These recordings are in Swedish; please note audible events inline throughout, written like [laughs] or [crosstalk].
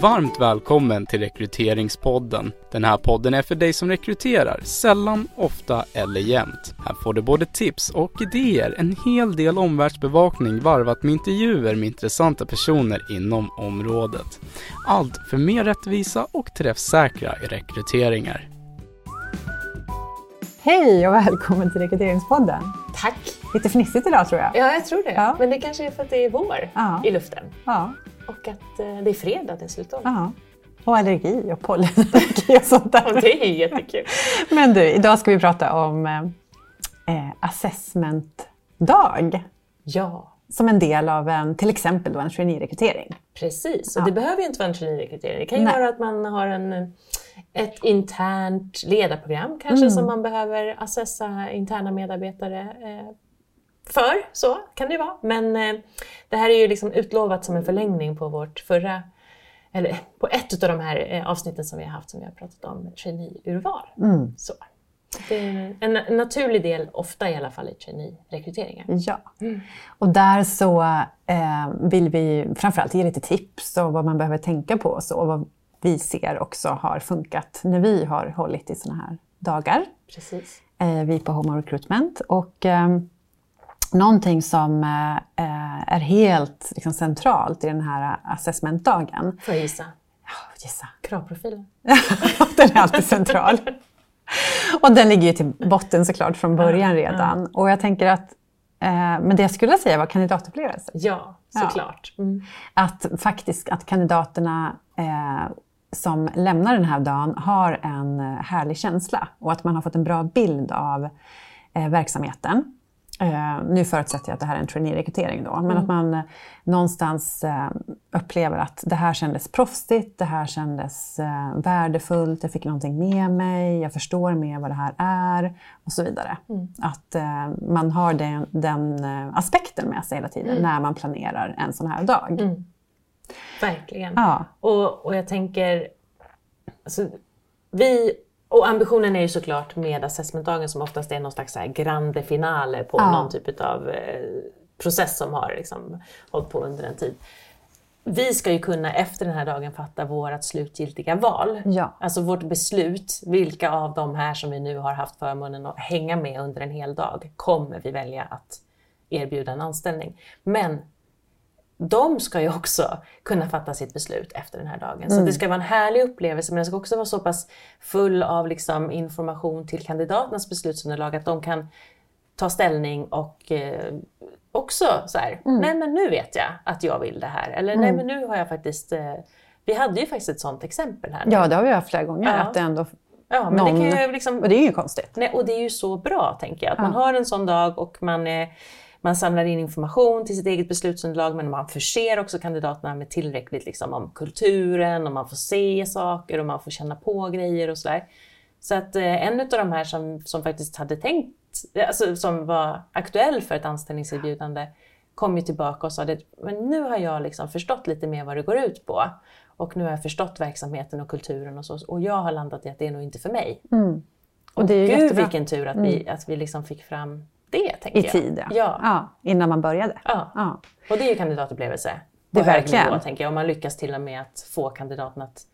Varmt välkommen till Rekryteringspodden. Den här podden är för dig som rekryterar, sällan, ofta eller jämt. Här får du både tips och idéer, en hel del omvärldsbevakning varvat med intervjuer med intressanta personer inom området. Allt för mer rättvisa och träffsäkra rekryteringar. Hej och välkommen till Rekryteringspodden. Tack! Lite fnissigt idag tror jag. Ja, jag tror det. Ja. Men det kanske är för att det är vår Ja. i luften. Ja. Och att eh, det är fredag dessutom. ja. Och allergi och pollenallergi och sånt Och där. det är ju jättekul. Men du, idag ska vi prata om eh, eh, assessmentdag. Ja, Som en del av en, till exempel då en traineerekrytering. precis. Och Ja. det behöver ju inte vara en traineerekrytering. Det kan ju Nej. vara att man har en, ett internt ledarprogram kanske Mm. som man behöver assessa interna medarbetare eh, för. Så kan det ju vara. Men eh, det här är ju liksom utlovat som en förlängning på vårt förra eller på ett av de här eh, avsnitten som vi har haft som vi har pratat om traineeurval. Mm. Så. Det är en, naturlig del, ofta i alla fall, i traineerekryteringen. Ja. Och där så eh, vill vi framförallt ge lite tips och vad man behöver tänka på och så, och vad vi ser också har funkat när vi har hållit i sådana här dagar. Precis. eh, vi på Home of Recruitment. Och någonting som eh, eh, är helt liksom, centralt i den här assessmentdagen, Får jag gissa? oh, gissa, Kravprofilen. [laughs] den är alltid central. Och den ligger ju till botten såklart från början Ja, redan. Och jag tänker att, eh, men det jag skulle säga var kandidatupplevelse. Ja, Ja. såklart. Mm. Att faktiskt att kandidaterna eh, som lämnar den här dagen har en härlig känsla och att man har fått en bra bild av eh, verksamheten. Eh, nu förutsätter jag att det här är en traineerekrytering då, men att man eh, någonstans eh, upplever att det här kändes proffsigt, det här kändes eh, värdefullt, jag fick någonting med mig, jag förstår mer vad det här är och så vidare. Att eh, man har den, den eh, aspekten med sig hela tiden när man planerar en sån här dag. Mm. Verkligen. Ja. Och, och jag tänker, alltså, vi, och ambitionen är ju såklart med assessmentdagen som oftast är någon slags grande finale på Ja. någon typ av eh, process som har liksom, hållit på under en tid. Vi ska ju kunna efter den här dagen fatta vårt slutgiltiga val. Ja. Alltså vårt beslut, vilka av de här som vi nu har haft förmånen att hänga med under en hel dag kommer vi välja att erbjuda en anställning. Men de ska ju också kunna fatta sitt beslut efter den här dagen. Så det ska vara en härlig upplevelse men den ska också vara så pass full av liksom information till kandidaternas beslutsunderlag att de kan ta ställning och eh, också så här, nej men nu vet jag att jag vill det här. Eller nej men nu har jag faktiskt, eh, vi hade ju faktiskt ett sånt exempel här. nu. ja, det har vi haft flera gånger. Ja. Att ändå, ja men någon, det kan ju liksom och det är ju inget konstigt. Nej, och det är ju så bra, tänker jag. Att man har en sån dag och man, eh, man samlar in information till sitt eget beslutsunderlag, men man förser också kandidaterna med tillräckligt liksom, om kulturen, och man får se saker och man får känna på grejer och sådär. Så att eh, en av de här som, som faktiskt hade tänkt, alltså som var aktuell för ett anställningserbjudande, kom ju tillbaka och sa att men nu har jag liksom förstått lite mer vad det går ut på. Och nu har jag förstått verksamheten och kulturen och så. Och jag har landat i att det är nog inte för mig. Och det är ju Gud jättebra. vilken tur att vi, att vi liksom fick fram det, tänker I jag. tid, ja. Ja. ja. Innan man började. Ja. Ja. Och det är ju kandidatupplevelse. Det är verkligen. Nivå, tänker jag. Och man lyckas till och med att få kandidaten att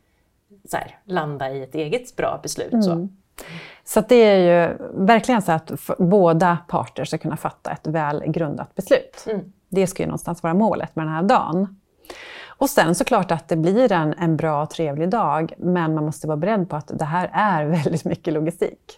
här, landa i ett eget bra beslut. Mm. Så. Så det är ju verkligen så att båda parter ska kunna fatta ett väl grundat beslut. Mm. Det ska ju någonstans vara målet med den här dagen. Och sen såklart att det blir en, en bra och trevlig dag, men man måste vara beredd på att det här är [laughs] väldigt mycket logistik.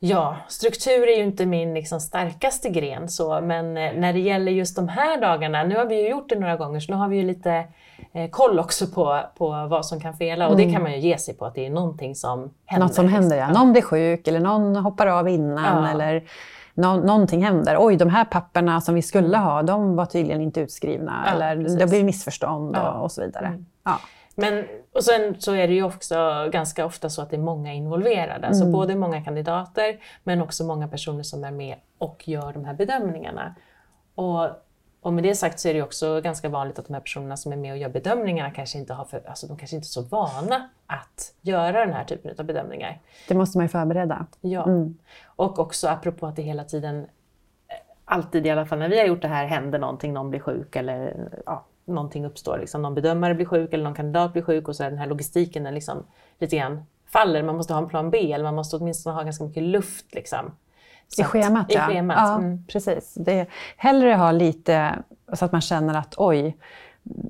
Ja, struktur är ju inte min liksom, starkaste gren, så, men eh, när det gäller just de här dagarna, nu har vi ju gjort det några gånger, så nu har vi ju lite eh, koll också på, på vad som kan fela. Och det kan man ju ge sig på, att det är någonting som händer. Mm. Något som händer, liksom. ja. Någon blir sjuk eller någon hoppar av innan Ja. eller nå- någonting händer. Oj, de här papperna som vi skulle ha, de var tydligen inte utskrivna. Ja, eller precis. det blir missförstånd och, och så vidare. Ja. Men, och sen så är det ju också ganska ofta så att det är många involverade. Alltså både många kandidater men också många personer som är med och gör de här bedömningarna. Och, och med det sagt så är det också ganska vanligt att de här personerna som är med och gör bedömningarna kanske inte har för, alltså de kanske inte är så vana att göra den här typen av bedömningar. Det måste man ju förbereda. Ja. Och också apropå att det hela tiden, eh, alltid i alla fall när vi har gjort det här, händer någonting, någon blir sjuk eller ja, någonting uppstår. Liksom någon bedömare blir sjuk eller någon kandidat blir sjuk och så är den här logistiken den liksom lite grann faller. Man måste ha en plan B eller man måste åtminstone ha ganska mycket luft. Liksom. I schemat, I ja. schemat. ja Mm. Precis. Det är hellre ha lite så att man känner att oj,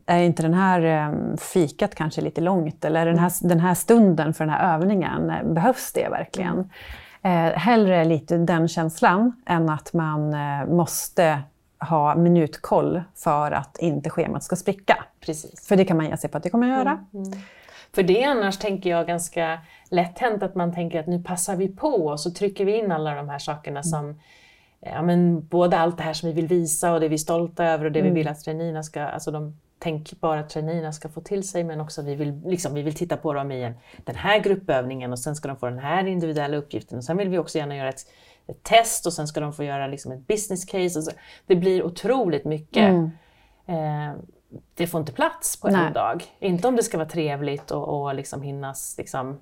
är inte den här eh, fikat kanske lite långt? Eller den här, den här stunden för den här övningen, eh, behövs det verkligen? Eh, hellre lite den känslan än att man eh, måste ha minutkoll för att inte schemat ska spricka. Precis. För det kan man ge sig på att det kommer att göra. För det är annars, tänker jag, ganska lätt hänt att man tänker att nu passar vi på och så trycker vi in alla de här sakerna som Ja, men både allt det här som vi vill visa och det vi är stolta över och det vi vill att traineerna ska, alltså de tänkbara traineerna ska få till sig men också vi vill, liksom, vi vill titta på dem i en, den här gruppövningen och sen ska de få den här individuella uppgiften och sen vill vi också gärna göra ett, ett test och sen ska de få göra liksom ett business case. Så. Det blir otroligt mycket. Eh, det får inte plats på Nej. en dag. Inte om det ska vara trevligt och, och liksom hinnas liksom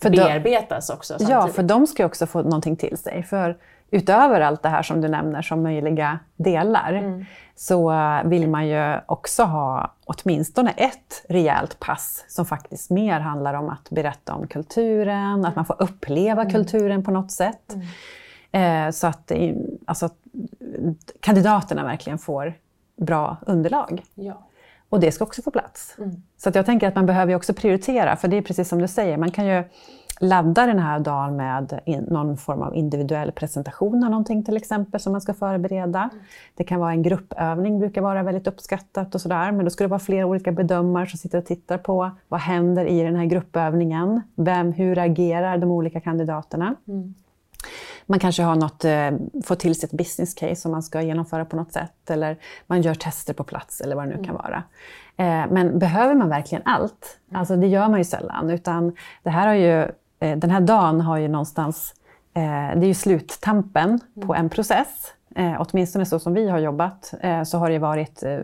För bearbetas också Ja, samtidigt. för de ska ju också få någonting till sig. För utöver allt det här som du nämner som möjliga delar Mm. så eh, vill man ju också ha åtminstone ett rejält pass som faktiskt mer handlar om att berätta om kulturen, att man får uppleva Mm. kulturen på något sätt. Eh, så att, det- alltså, kandidaterna verkligen får bra underlag. Ja. Och det ska också få plats. Mm. Så att jag tänker att man behöver också prioritera, för det är precis som du säger, man kan ju ladda den här dagen med någon form av individuell presentation av någonting till exempel som man ska förbereda. Det kan vara en gruppövning, brukar vara väldigt uppskattat och sådär, men då ska det vara flera olika bedömare som sitter och tittar på vad händer i den här gruppövningen? Vem, hur agerar de olika kandidaterna? Man kanske har något, eh, får till sig ett business case som man ska genomföra på något sätt. Eller man gör tester på plats eller vad det nu kan vara. Eh, men behöver man verkligen allt? Alltså det gör man ju sällan. Utan det här har ju, eh, den här dagen har ju någonstans, det är ju sluttampen på en process. Eh, åtminstone så som vi har jobbat eh, så har det varit eh,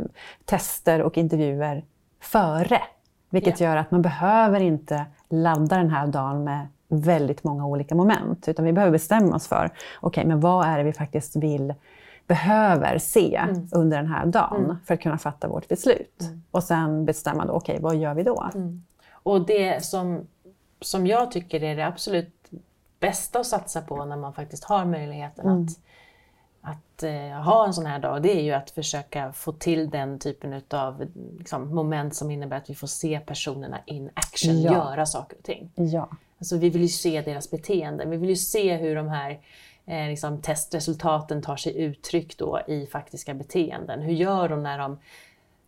tester och intervjuer före. Vilket gör att man behöver inte ladda den här dagen med väldigt många olika moment. Utan vi behöver bestämma oss för, okej, men vad är det vi faktiskt vill, behöver se under den här dagen för att kunna fatta vårt beslut. Och sen bestämma då, okej, vad gör vi då? Och det som, som jag tycker är det absolut bästa att satsa på när man faktiskt har möjligheten att, att eh, ha en sån här dag, det är ju att försöka få till den typen av liksom, moment som innebär att vi får se personerna in action Ja. göra saker och ting. Ja. Alltså, vi vill ju se deras beteende, vi vill ju se hur de här eh, liksom, testresultaten tar sig uttryck då i faktiska beteenden. Hur gör de när de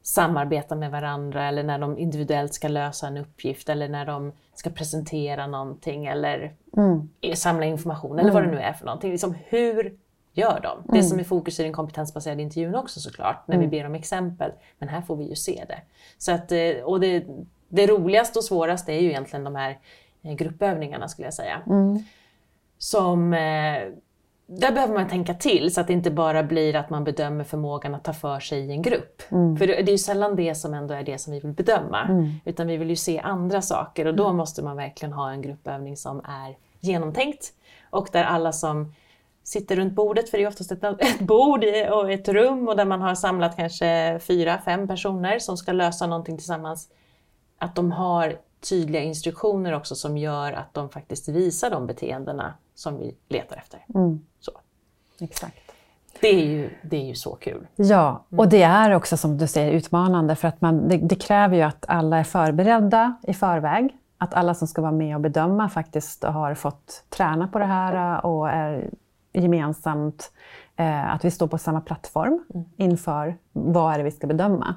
samarbetar med varandra eller när de individuellt ska lösa en uppgift eller när de ska presentera någonting eller samla information eller vad det nu är för någonting. Liksom, hur gör de? Det som är fokus i den kompetensbaserade intervjun också såklart, när vi ber om exempel. Men här får vi ju se det. Så att, eh, och det, det roligaste och svåraste är ju egentligen de här gruppövningarna skulle jag säga. Som, eh, där behöver man tänka till så att det inte bara blir att man bedömer förmågan att ta för sig i en grupp. För det, det är ju sällan det som ändå är det som vi vill bedöma. Utan vi vill ju se andra saker och då måste man verkligen ha en gruppövning som är genomtänkt. Och där alla som sitter runt bordet, för det är oftast ett, [laughs] ett bord och ett rum och där man har samlat kanske fyra, fem personer som ska lösa någonting tillsammans. Att de har tydliga instruktioner också som gör att de faktiskt visar de beteendena som vi letar efter. Så. Exakt. Det, är ju, det är ju så kul. Ja, och det är också som du säger utmanande för att man, det, det kräver ju att alla är förberedda i förväg. Att alla som ska vara med och bedöma faktiskt har fått träna på det här och är gemensamt, eh, att vi står på samma plattform inför vad är det vi ska bedöma.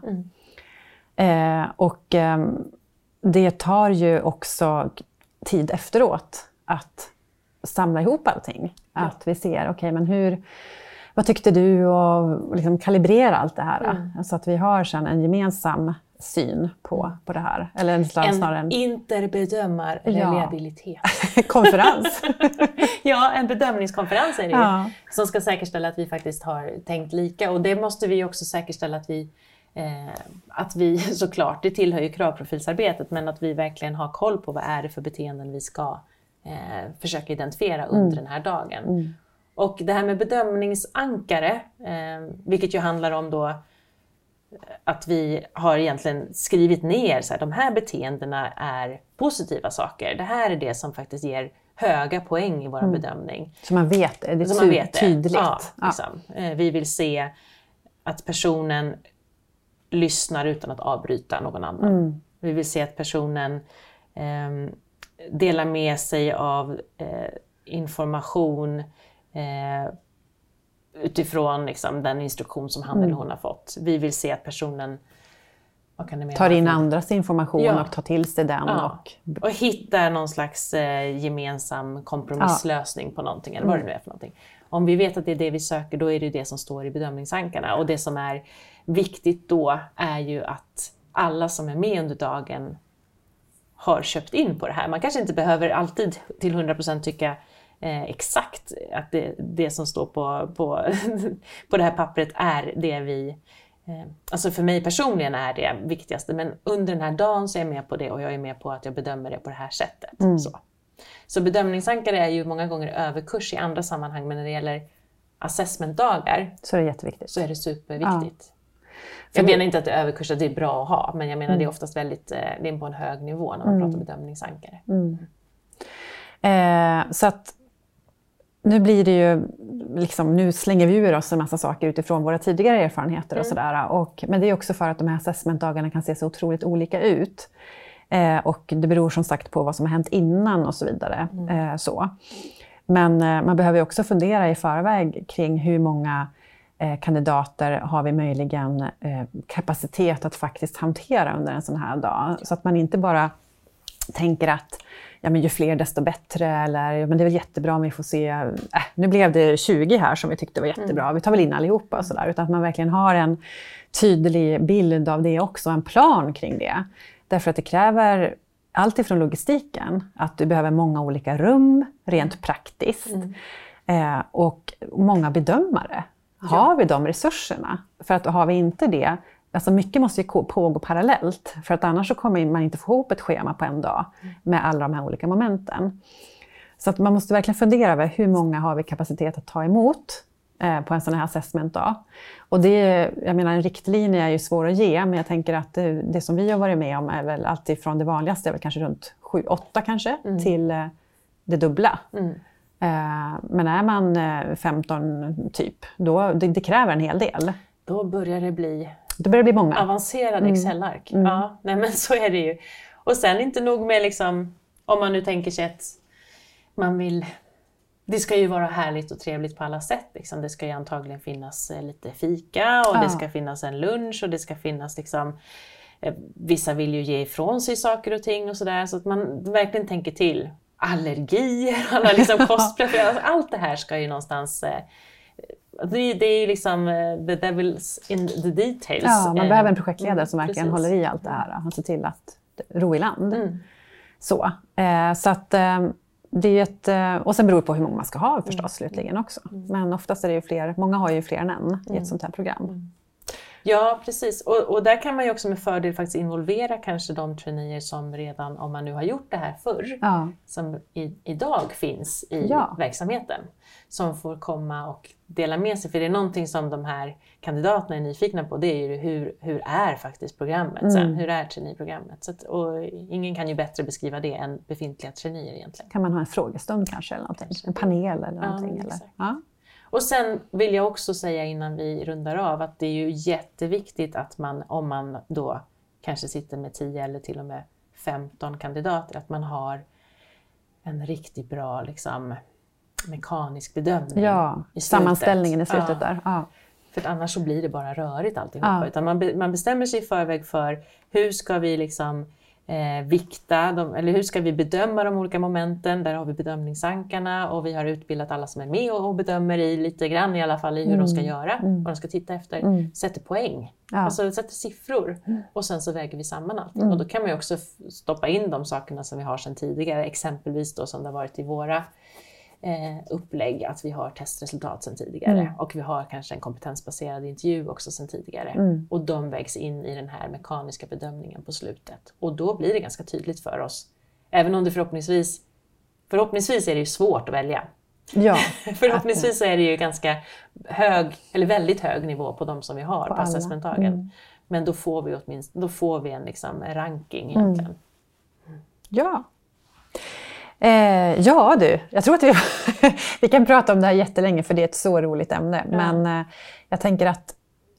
Eh, och ehm, det tar ju också tid efteråt att samla ihop allting. Att vi ser, okej men hur, vad tyckte du och liksom kalibrera allt det här. Så att vi har sen en gemensam syn på, på det här. Eller en, snarare En interbedömar-reliabilitet. [laughs] konferens. [laughs] ja, en bedömningskonferens är det ju. Ja. Som ska säkerställa att vi faktiskt har tänkt lika. Och det måste vi också säkerställa att vi, att vi [laughs] såklart, det tillhör ju kravprofilsarbetet, men att vi verkligen har koll på vad är det för beteenden vi ska eh, försöka identifiera under den här dagen. Och det här med bedömningsankare, eh, vilket ju handlar om då att vi har egentligen skrivit ner så här, de här beteendena är positiva saker. Det här är det som faktiskt ger höga poäng i vår mm. bedömning. Så man vet det, det är så man vet tydligt. Ja, ja. Liksom. Eh, vi vill se att personen lyssnar utan att avbryta någon annan. Mm. Vi vill se att personen eh, delar med sig av eh, information eh, utifrån liksom, den instruktion som han mm. eller hon har fått. Vi vill se att personen tar in andras information ja. och tar till sig den. Ja. Och... och hittar någon slags eh, gemensam kompromisslösning ja. på någonting, eller vad mm. det nu är för någonting. Om vi vet att det är det vi söker, då är det det som står i bedömningsankarna. Och det som är viktigt då är ju att alla som är med under dagen har köpt in på det här. Man kanske inte behöver alltid till 100% tycka eh, exakt att det, det som står på, på, [laughs] på det här pappret är det vi eh, Alltså för mig personligen är det viktigaste, men under den här dagen så är jag med på det och jag är med på att jag bedömer det på det här sättet. Mm. Så. Så bedömningsankare är ju många gånger överkurs i andra sammanhang, men när det gäller assessmentdagar så är det jätteviktigt. Så är det superviktigt. Ja. Jag menar inte att det är överkurs, att det är bra att ha, men jag menar mm. det är oftast väldigt, eh, det är på en hög nivå när man mm. pratar bedömningsankare. Mm. Eh, så att nu blir det ju, liksom, nu slänger vi ur oss en massa saker utifrån våra tidigare erfarenheter och mm. sådär. Och, men det är också för att de här assessmentdagarna kan se så otroligt olika ut. Eh, och det beror som sagt på vad som har hänt innan och så vidare. Mm. Eh, så. Men eh, man behöver också fundera i förväg kring hur många eh, kandidater har vi möjligen eh, kapacitet att faktiskt hantera under en sån här dag. Så att man inte bara tänker att ja, men ju fler desto bättre, eller ja, men det är väl jättebra om vi får se, äh, nu blev det 20 här som vi tyckte var jättebra, mm. vi tar väl in allihopa och sådär. Utan att man verkligen har en tydlig bild av det också, en plan kring det. Därför att det kräver allt ifrån logistiken, att du behöver många olika rum, rent praktiskt, mm. eh, och många bedömare. Ja. Har vi de resurserna? För att har vi inte det, Alltså mycket måste ju pågå parallellt, för att annars så kommer man inte få ihop ett schema på en dag med alla de här olika momenten. Så att man måste verkligen fundera över hur många har vi kapacitet att ta emot på en sån här assessment-dag. Och det, jag menar, en riktlinje är ju svår att ge, men jag tänker att det, det som vi har varit med om är väl alltifrån det vanligaste, väl kanske runt 7-8 kanske, mm. till eh, det dubbla. Mm. Eh, men är man 15 typ, då, det, det kräver en hel del. Då börjar det bli det börjar bli många. Avancerade mm. Excel-ark. Mm. Ja, nej men [laughs] så är det ju. Och sen inte nog med liksom, om man nu tänker sig att man vill det ska ju vara härligt och trevligt på alla sätt. Liksom. Det ska ju antagligen finnas eh, lite fika och ja. det ska finnas en lunch och det ska finnas liksom, eh, Vissa vill ju ge ifrån sig saker och ting och sådär så att man verkligen tänker till. Allergier, [laughs] alla liksom kostpreferenser, allt det här ska ju någonstans eh, det, det är liksom the devil's in the details. Ja, man behöver en projektledare mm, som verkligen precis. håller i allt det här och ser till att ro i land. Mm. Så, så att det är ett, eh, och sen beror det på hur många man ska ha förstås mm. slutligen också. Mm. Men oftast är det ju fler, många har ju fler än en i ett mm. sånt här program. Mm. Ja, precis. Och, och, där kan man ju också med fördel faktiskt involvera kanske de traineer som redan, om man nu har gjort det här förr, ja. som i, idag finns i ja. verksamheten. Som får komma och dela med sig. För det är någonting som de här kandidaterna är nyfikna på, det är ju hur, hur är faktiskt programmet mm. sen? Hur är traineeprogrammet? Så att, och ingen kan ju bättre beskriva det än befintliga traineer egentligen. Kan man ha en frågestund kanske, eller någonting? en panel eller någonting? Ja, eller? Ja. Och sen vill jag också säga innan vi rundar av att det är ju jätteviktigt att man, om man då kanske sitter med 10 eller till och med 15 kandidater, att man har en riktigt bra liksom, mekanisk bedömning. Ja, i sammanställningen i slutet ja. där. Ja. För annars så blir det bara rörigt alltihopa. Ja. Utan man, man bestämmer sig i förväg för hur ska vi liksom eh, vikta, de, eller hur ska vi bedöma de olika momenten? Där har vi bedömningsankarna och vi har utbildat alla som är med och, och bedömer i lite grann i alla fall i hur mm. de ska göra, mm. vad de ska titta efter. Mm. Sätter poäng, ja. alltså sätter siffror mm. och sen så väger vi samman allt. Mm. Och då kan man ju också stoppa in de sakerna som vi har sedan tidigare, exempelvis då som det har varit i våra eh, upplägg att vi har testresultat sedan tidigare mm. och vi har kanske en kompetensbaserad intervju också sedan tidigare. Mm. Och de vägs in i den här mekaniska bedömningen på slutet. Och då blir det ganska tydligt för oss, även om det förhoppningsvis, förhoppningsvis är det ju svårt att välja. Ja, [laughs] förhoppningsvis är det ju ganska hög, eller väldigt hög nivå på de som vi har på, på assessmentdagen. Mm. Men då får vi, åtminstone, då får vi en liksom ranking egentligen. Ja. Eh, ja du, jag tror att vi, [laughs] vi kan prata om det här jättelänge för det är ett så roligt ämne. Ja. Men eh, jag tänker att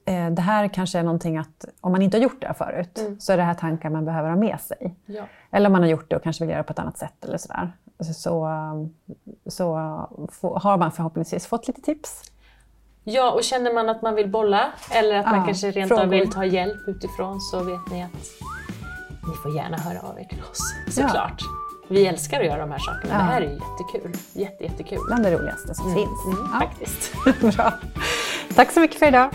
eh, det här kanske är någonting att, om man inte har gjort det här förut, Mm. så är det här tankar man behöver ha med sig. Ja. Eller om man har gjort det och kanske vill göra på ett annat sätt eller sådär. Så, så få- har man förhoppningsvis fått lite tips. Ja, och känner man att man vill bolla eller att man Ja, kanske rent frågor. av vill ta hjälp utifrån så vet ni att ni får gärna höra av er till oss. Såklart. Vi älskar att göra de här sakerna. Ja. Det här är jättekul. Jätte, jättekul. Bland det roligaste som finns. Mm, Ja. Faktiskt. [laughs] Bra. Tack så mycket för idag.